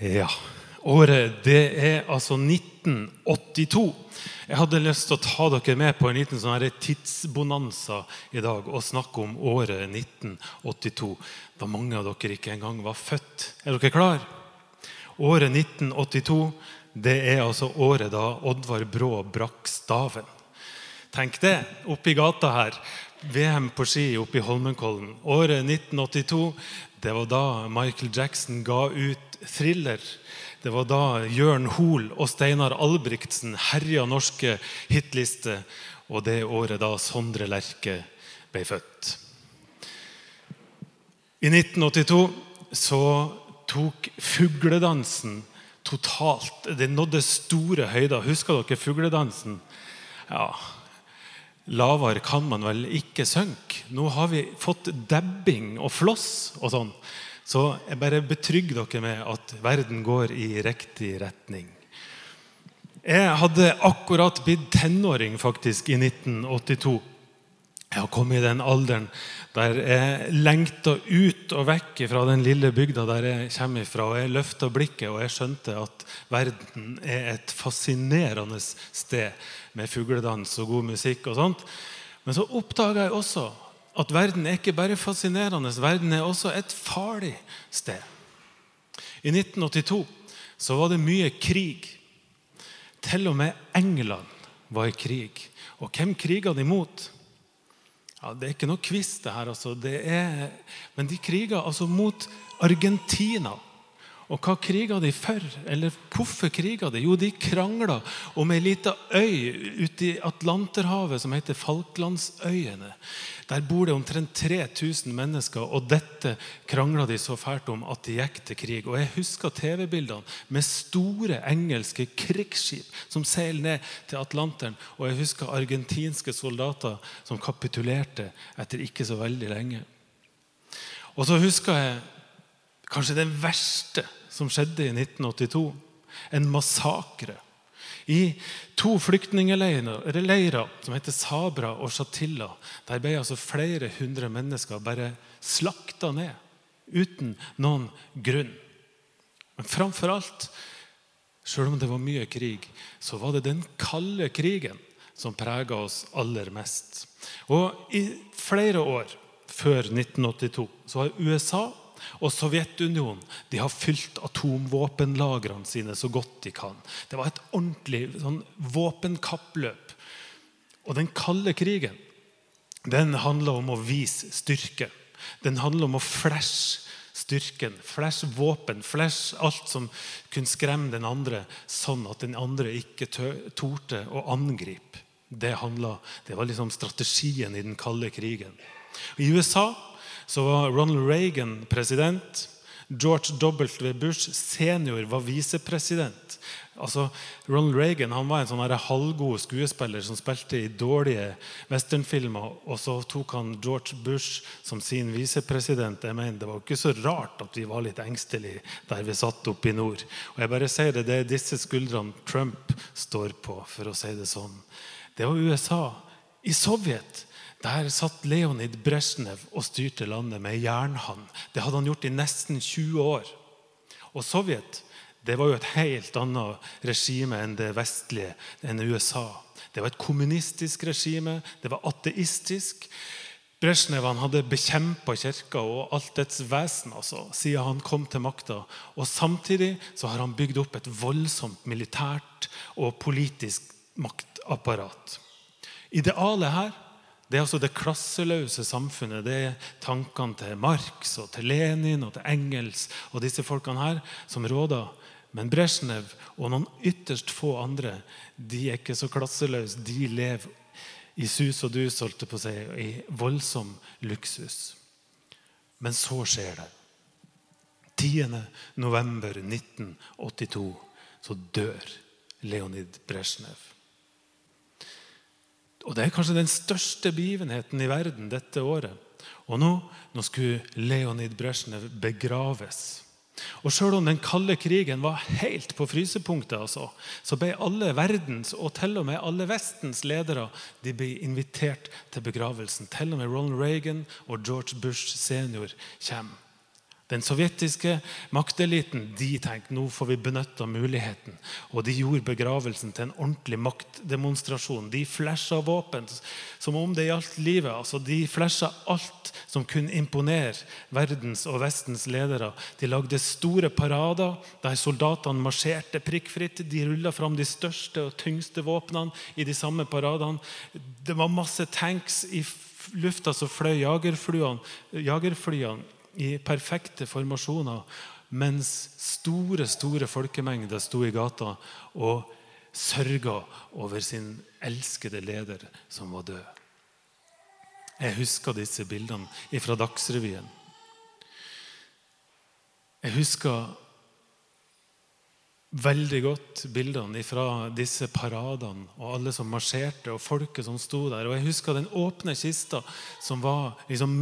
Ja. Året det er altså 1982. Jeg hadde lyst til å ta dere med på en liten sånn tidsbonanza i dag og snakke om året 1982, da mange av dere ikke engang var født. Er dere klar? Året 1982 det er altså året da Oddvar Brå brakk staven. Tenk det, oppi gata her. VM på ski oppe i Holmenkollen. Året 1982 det var da Michael Jackson ga ut 'Thriller'. Det var da Jørn Hoel og Steinar Albrigtsen herja norske hitlister. Og det året da Sondre Lerche ble født. I 1982 så tok fugledansen totalt Det nådde store høyder. Husker dere fugledansen? Ja, Lavere kan man vel ikke synke. Nå har vi fått dabbing og floss og sånn. Så jeg bare betrygger dere med at verden går i riktig retning. Jeg hadde akkurat blitt tenåring faktisk i 1982. Jeg har kommet i den alderen der jeg lengta ut og vekk fra den lille bygda der jeg kommer fra. Og jeg løfta blikket, og jeg skjønte at verden er et fascinerende sted med fugledans og god musikk og sånt. Men så oppdaga jeg også at verden er ikke bare fascinerende, verden er også et farlig sted. I 1982 så var det mye krig. Til og med England var i krig. Og hvem kriga de mot? Ja, Det er ikke noe quiz, det her. Altså. Det er, men de kriga altså mot Argentina. Og hva kriga de for? Eller hvorfor kriga de? Jo, de krangla om ei lita øy ute i Atlanterhavet som heter Falklandsøyene. Der bor det omtrent 3000 mennesker, og dette krangla de så fælt om at de gikk til krig. Og Jeg husker TV-bildene med store engelske krigsskip som seiler ned til Atlanteren. Og jeg husker argentinske soldater som kapitulerte etter ikke så veldig lenge. Og så husker jeg kanskje det verste som skjedde i 1982. En massakre. I to flyktningleirer som heter Sabra og Shatilla, der ble altså flere hundre mennesker bare slakta ned uten noen grunn. Men framfor alt, selv om det var mye krig, så var det den kalde krigen som prega oss aller mest. Og I flere år før 1982 så har USA og Sovjetunionen de har fylt atomvåpenlagrene sine så godt de kan. Det var et ordentlig sånn, våpenkappløp. Og den kalde krigen den handla om å vise styrke. Den handla om å flashe styrken, flash våpen, flash alt som kunne skremme den andre, sånn at den andre ikke torde å angripe. Det, handlet, det var liksom strategien i den kalde krigen. I USA så var Ronald Reagan president. George W. Bush senior var visepresident. Altså, Ronald Reagan var en sånn halvgod skuespiller som spilte i dårlige westernfilmer. Og så tok han George Bush som sin visepresident. Det var ikke så rart at vi var litt engstelige der vi satt oppe i nord. Og jeg bare sier Det det er disse skuldrene Trump står på, for å si det sånn. Det var USA. I Sovjet der satt Leonid Brezjnev og styrte landet med jernhånd. Det hadde han gjort i nesten 20 år. Og Sovjet det var jo et helt annet regime enn det vestlige, enn USA. Det var et kommunistisk regime. Det var ateistisk. Brezjnev hadde bekjempa kirka og alt dets vesen altså, siden han kom til makta. Og samtidig så har han bygd opp et voldsomt militært og politisk maktapparat. Idealet her det er altså det klasseløse samfunnet. Det er tankene til Marx og til Lenin og til Engels og disse folkene her som råder. Men Brezjnev og noen ytterst få andre de er ikke så klasseløse. De lever i sus og dus, holdt på å si, i voldsom luksus. Men så skjer det. 10. november 1982 så dør Leonid Brezjnev. Og Det er kanskje den største begivenheten i verden dette året. Og nå, nå skulle Leonid Brezjnev begraves. Og Selv om den kalde krigen var helt på frysepunktet, altså, så ble alle verdens og til og med alle Vestens ledere de ble invitert til begravelsen. Til og med Ronald Reagan og George Bush senior kommer. Den sovjetiske makteliten de tenkte nå får vi benytte muligheten. Og de gjorde begravelsen til en ordentlig maktdemonstrasjon. De flasha våpen som om det gjaldt livet. Altså, de flasha alt som kunne imponere verdens og Vestens ledere. De lagde store parader der soldatene marsjerte prikkfritt. De rulla fram de største og tyngste våpnene i de samme paradene. Det var masse tanks i lufta som fløy jagerflyene, jagerflyene i perfekte formasjoner, mens store store folkemengder sto i gata og sørga over sin elskede leder som var død. Jeg husker disse bildene fra Dagsrevyen. Jeg husker veldig godt bildene fra disse paradene og alle som marsjerte, og folket som sto der. Og jeg husker den åpne kista som var liksom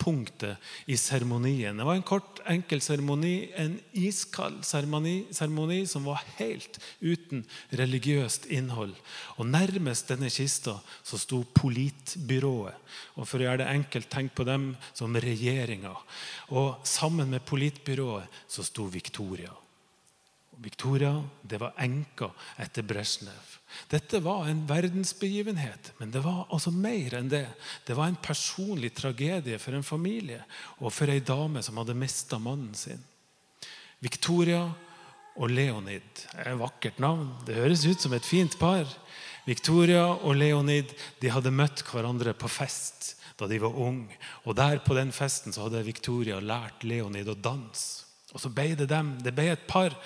midtpunktet i seremonien. Det var en kort, enkel seremoni, en iskald seremoni som var helt uten religiøst innhold. Og nærmest denne kista så sto politbyrået. Og for å gjøre det enkelt, tenk på dem som regjeringa. Og sammen med politbyrået så sto Victoria. Victoria det var enka etter Brezjnev. Dette var en verdensbegivenhet, men det var altså mer enn det. Det var en personlig tragedie for en familie og for ei dame som hadde mista mannen sin. Victoria og Leonid er et vakkert navn. Det høres ut som et fint par. Victoria og Leonid de hadde møtt hverandre på fest da de var unge. Og der på den festen så hadde Victoria lært Leonid å danse. Og så ble det dem. Det ble et par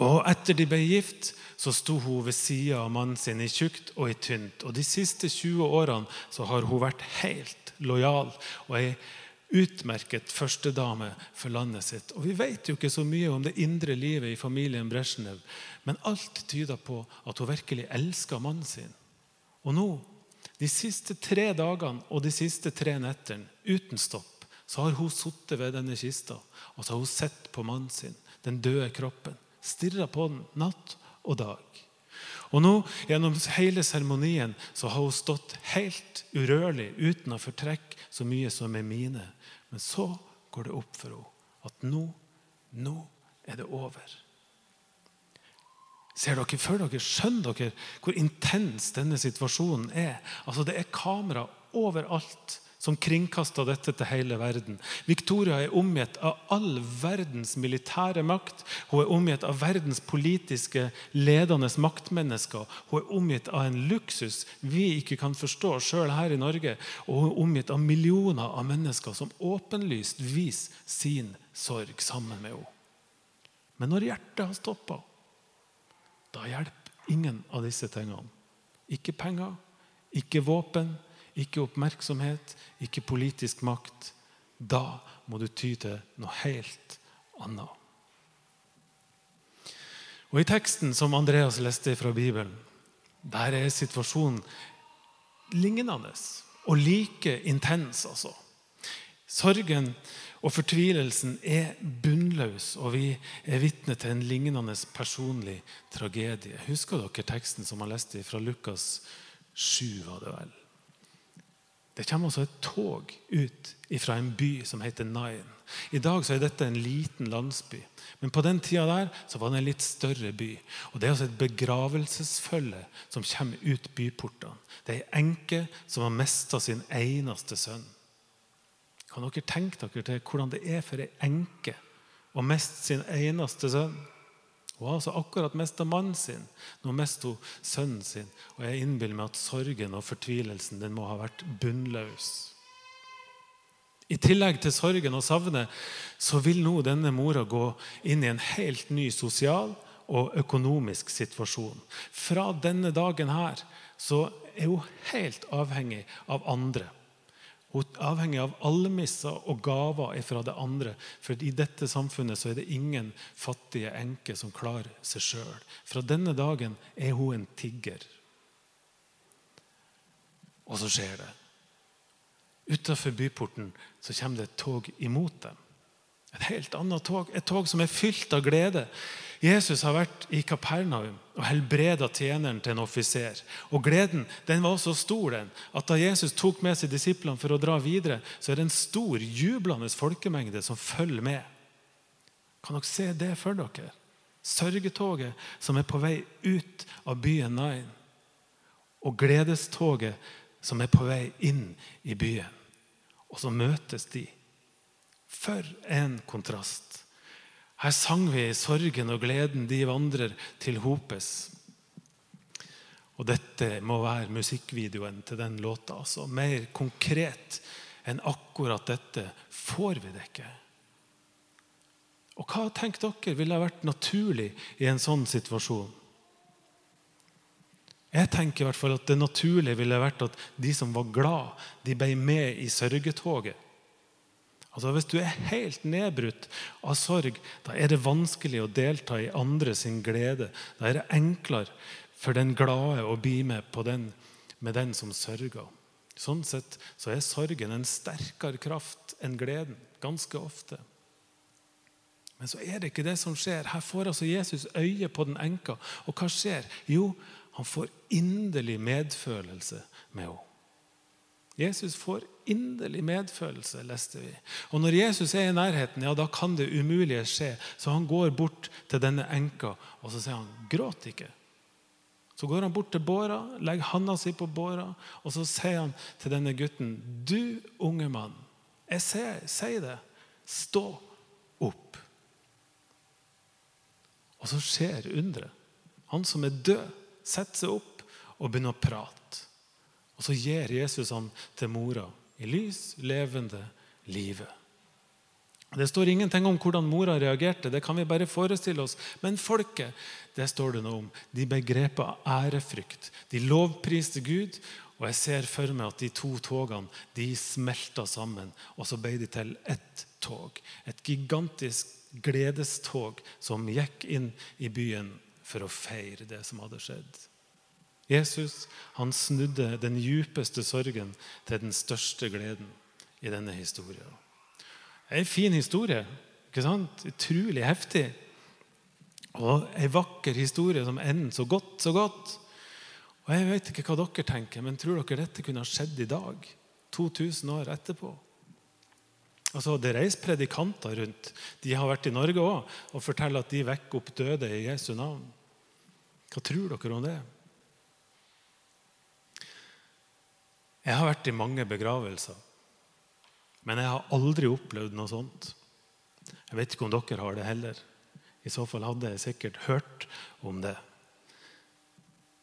og etter de ble gift, så sto hun ved sida av mannen sin i tjukt og i tynt. Og De siste 20 årene så har hun vært helt lojal og ei utmerket førstedame for landet sitt. Og Vi vet jo ikke så mye om det indre livet i familien Brezjnev, men alt tyder på at hun virkelig elsker mannen sin. Og nå, de siste tre dagene og de siste tre nettene, uten stopp, så har hun sittet ved denne kista og så har hun sett på mannen sin, den døde kroppen stirra på den natt og dag. Og nå, Gjennom hele seremonien så har hun stått helt urørlig uten å fortrekke så mye som er mine. Men så går det opp for henne at nå, nå er det over. Ser dere for dere, Skjønner dere hvor intens denne situasjonen er? Altså Det er kamera overalt som kringkasta dette til hele verden. Victoria er omgitt av all verdens militære makt. Hun er omgitt av verdens politiske ledende maktmennesker. Hun er omgitt av en luksus vi ikke kan forstå sjøl her i Norge. Og hun er omgitt av millioner av mennesker som åpenlyst viser sin sorg sammen med henne. Men når hjertet har stoppa, da hjelper ingen av disse tingene. Ikke penger, ikke våpen, ikke oppmerksomhet, ikke politisk makt. Da må du ty til noe helt annet. Og I teksten som Andreas leste fra Bibelen, der er situasjonen lignende og like intens. altså. Sorgen og fortvilelsen er bunnløs, og vi er vitne til en lignende personlig tragedie. Husker dere teksten som han leste fra Lukas 7? var det vel? Det kommer også et tog ut fra en by som heter Nain. I dag er dette en liten landsby. Men på den tida der var det en litt større by. Og Det er altså et begravelsesfølge som kommer ut byportene. Det er ei enke som har mista sin eneste sønn. Kan dere tenke dere til hvordan det er for ei enke å miste sin eneste sønn? Hun har altså akkurat mista mannen sin. Nå mister hun sønnen sin. Og jeg innbiller meg at sorgen og fortvilelsen den må ha vært bunnløs. I tillegg til sorgen og savnet så vil nå denne mora gå inn i en helt ny sosial og økonomisk situasjon. Fra denne dagen her så er hun helt avhengig av andre. Hun avhengig av almisser og gaver fra det andre. For i dette samfunnet så er det ingen fattige enke som klarer seg sjøl. Fra denne dagen er hun en tigger. Og så skjer det. Utafor byporten så kommer det et tog imot dem. Et helt annet tog. Et tog som er fylt av glede. Jesus har vært i Kapernaum og helbreda tjeneren til en offiser. Og Gleden den var så stor den, at da Jesus tok med seg disiplene for å dra videre, så er det en stor, jublende folkemengde som følger med. Kan dere se det for dere? Sørgetoget som er på vei ut av byen Nain. Og gledestoget som er på vei inn i byen. Og så møtes de. For en kontrast. Her sang vi sorgen og gleden de vandrer til hopes. Og dette må være musikkvideoen til den låta. Altså. Mer konkret enn akkurat dette får vi det ikke. Og hva tenker dere ville vært naturlig i en sånn situasjon? Jeg tenker i hvert fall at Det naturlige ville vært at de som var glad, de ble med i sørgetoget. Altså Hvis du er helt nedbrutt av sorg, da er det vanskelig å delta i andre sin glede. Da er det enklere for den glade å bli med på den, med den som sørger. Sånn sett så er sorgen en sterkere kraft enn gleden. Ganske ofte. Men så er det ikke det som skjer. Her får altså Jesus øye på den enka. Og hva skjer? Jo, han får inderlig medfølelse med henne. Jesus får inderlig medfølelse, leste vi. Og Når Jesus er i nærheten, ja, da kan det umulige skje. Så han går bort til denne enka og så sier han, 'Gråt ikke'. Så går han bort til båra, legger handa si på båra, og så sier han til denne gutten, 'Du unge mann, jeg sier det. Stå opp.' Og så skjer underet. Han som er død, setter seg opp og begynner å prate. Og så gir Jesus han til mora i lys, levende livet. Det står ingenting om hvordan mora reagerte, det kan vi bare forestille oss. Men folket det står det noe om. De begrepet ærefrykt. De lovpriste Gud. Og jeg ser for meg at de to togene de smelta sammen, og så ble de til ett tog. Et gigantisk gledestog som gikk inn i byen for å feire det som hadde skjedd. Jesus han snudde den djupeste sorgen til den største gleden i denne historien. Det er en fin historie. ikke sant? Utrolig heftig. Og en vakker historie som ender så godt, så godt. Og Jeg vet ikke hva dere tenker, men tror dere dette kunne ha skjedd i dag? 2000 år etterpå? Altså, Det reiser predikanter rundt. De har vært i Norge òg og forteller at de vekker opp døde i Jesu navn. Hva tror dere om det? Jeg har vært i mange begravelser, men jeg har aldri opplevd noe sånt. Jeg vet ikke om dere har det heller. I så fall hadde jeg sikkert hørt om det.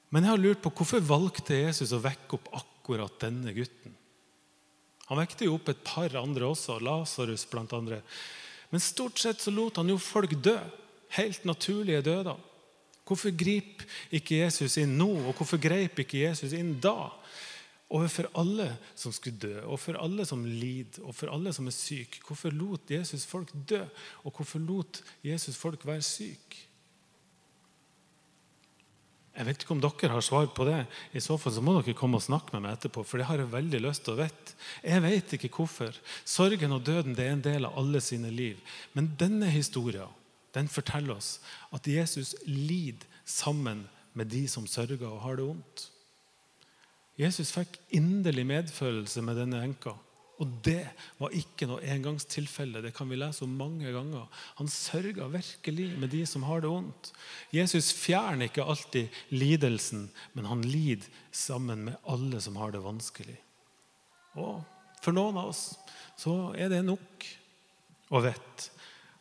Men jeg har lurt på hvorfor valgte Jesus å vekke opp akkurat denne gutten? Han vekte jo opp et par andre også, Lasarus bl.a. Men stort sett så lot han jo folk dø. Helt naturlige døder. Hvorfor griper ikke Jesus inn nå, og hvorfor greip ikke Jesus inn da? Overfor alle som skulle dø, og for alle som lider, og for alle som er syke. Hvorfor lot Jesus folk dø, og hvorfor lot Jesus folk være syke? Jeg vet ikke om dere har svar på det. I så fall så må dere komme og snakke med meg etterpå. For det har jeg veldig lyst til å vite. Jeg vet ikke hvorfor. Sorgen og døden det er en del av alle sine liv. Men denne historien den forteller oss at Jesus lider sammen med de som sørger og har det vondt. Jesus fikk inderlig medfølelse med denne enka. Og det var ikke noe engangstilfelle. Det kan vi lese om mange ganger. Han sørga virkelig med de som har det vondt. Jesus fjerner ikke alltid lidelsen, men han lider sammen med alle som har det vanskelig. Og for noen av oss så er det nok å vite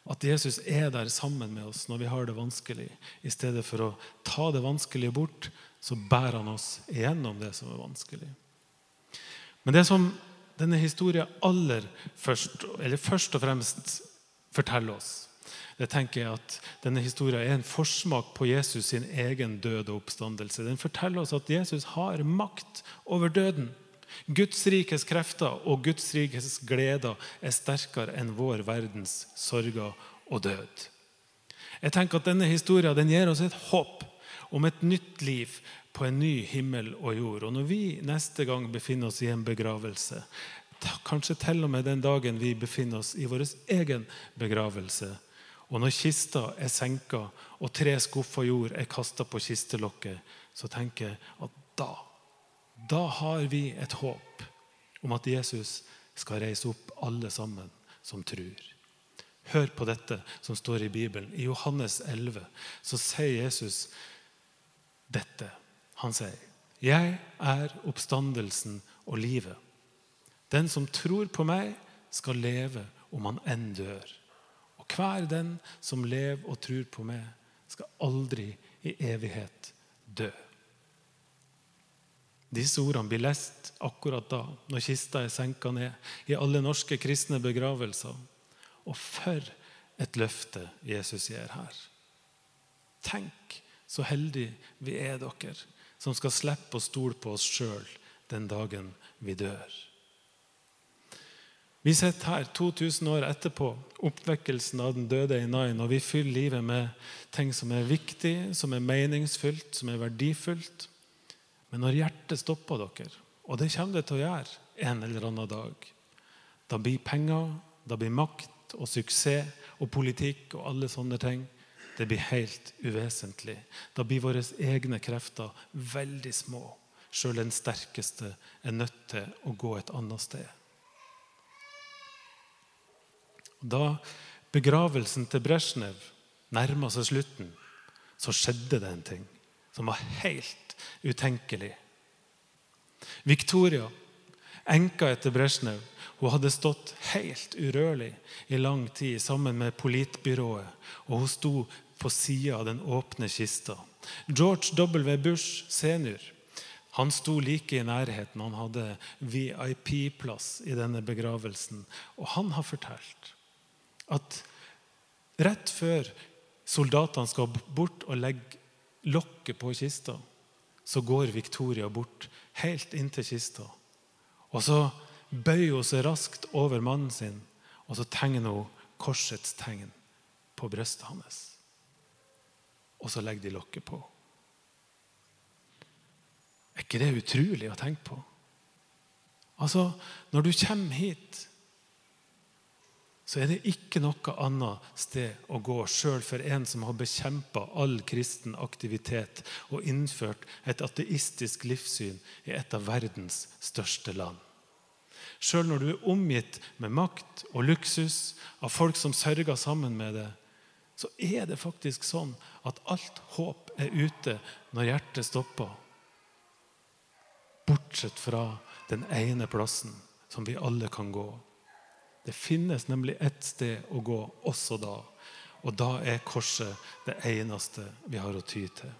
at Jesus er der sammen med oss når vi har det vanskelig. I stedet for å ta det vanskelige bort, så bærer han oss igjennom det som er vanskelig. Men det som denne historien aller først, eller først og fremst forteller oss, det tenker jeg at denne historien er en forsmak på Jesus sin egen død og oppstandelse. Den forteller oss at Jesus har makt over døden. Guds rikes krefter og Guds rikes gleder er sterkere enn vår verdens sorger og død. Jeg tenker at Denne historien den gir oss et håp om et nytt liv på en ny himmel og jord. Og Når vi neste gang befinner oss i en begravelse, kanskje til og med den dagen vi befinner oss i vår egen begravelse, Og når kista er senka og tre skuffer jord er kasta på kistelokket, så tenker jeg at da, da har vi et håp om at Jesus skal reise opp alle sammen som tror. Hør på dette som står i Bibelen. I Johannes 11 så sier Jesus dette. Han sier, 'Jeg er oppstandelsen og livet.' 'Den som tror på meg, skal leve om han enn dør.' 'Og hver den som lever og tror på meg, skal aldri i evighet dø.' Disse ordene blir lest akkurat da, når kista er senka ned i alle norske kristne begravelser. Og for et løfte Jesus gir her. Tenk så heldige vi er, dere, som skal slippe å stole på oss sjøl den dagen vi dør. Vi sitter her 2000 år etterpå, oppvekkelsen av den døde i Nain, og vi fyller livet med ting som er viktig, som er meningsfylt, som er verdifullt. Men når hjertet stopper dere, og det kommer det til å gjøre en eller annen dag, da blir penger, da blir makt og suksess og politikk og alle sånne ting det blir helt uvesentlig. Da blir våre egne krefter veldig små. Sjøl den sterkeste er nødt til å gå et annet sted. Da begravelsen til Brezjnev nærma seg slutten, så skjedde det en ting som var helt utenkelig. Victoria, enka etter Brezjnev, hun hadde stått helt urørlig i lang tid sammen med politbyrået, og hun sto på sida av den åpne kista. George W. Bush senior han sto like i nærheten. Han hadde VIP-plass i denne begravelsen. Og han har fortalt at rett før soldatene skal bort og legge lokket på kista, så går Victoria bort helt inntil kista. Og så bøyer hun seg raskt over mannen sin, og så tegner hun korsets tegn på brystet hans. Og så legger de lokket på. Er ikke det utrolig å tenke på? Altså, Når du kommer hit så er det ikke noe annet sted å gå, sjøl for en som har bekjempa all kristen aktivitet og innført et ateistisk livssyn i et av verdens største land. Sjøl når du er omgitt med makt og luksus av folk som sørger sammen med deg, så er det faktisk sånn at alt håp er ute når hjertet stopper. Bortsett fra den ene plassen som vi alle kan gå. Det finnes nemlig ett sted å gå også da. Og da er korset det eneste vi har å ty til.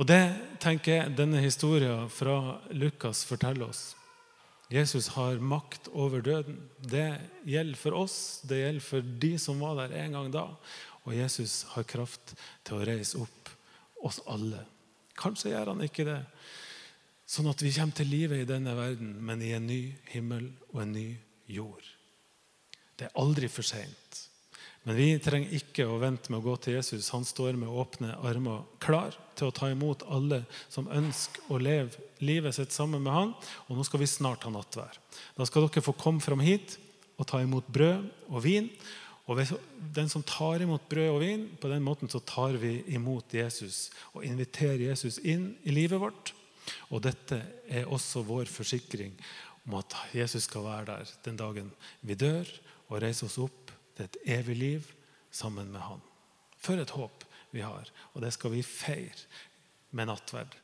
Og Det tenker jeg denne historien fra Lukas forteller oss. Jesus har makt over døden. Det gjelder for oss, det gjelder for de som var der en gang da. Og Jesus har kraft til å reise opp oss alle. Kanskje gjør han ikke det, sånn at vi kommer til livet i denne verden, men i en ny himmel og en ny jord. Det er aldri for seint. Men vi trenger ikke å vente med å gå til Jesus. Han står med åpne armer klar til å ta imot alle som ønsker å leve livet sitt sammen med han. Og nå skal vi snart ha nattvær. Da skal dere få komme fram hit og ta imot brød og vin. Og den som tar imot brød og vin, på den måten så tar vi imot Jesus og inviterer Jesus inn i livet vårt. Og dette er også vår forsikring om at Jesus skal være der den dagen vi dør, og reise oss opp til et evig liv sammen med Han. For et håp vi har, og det skal vi feire med nattverd.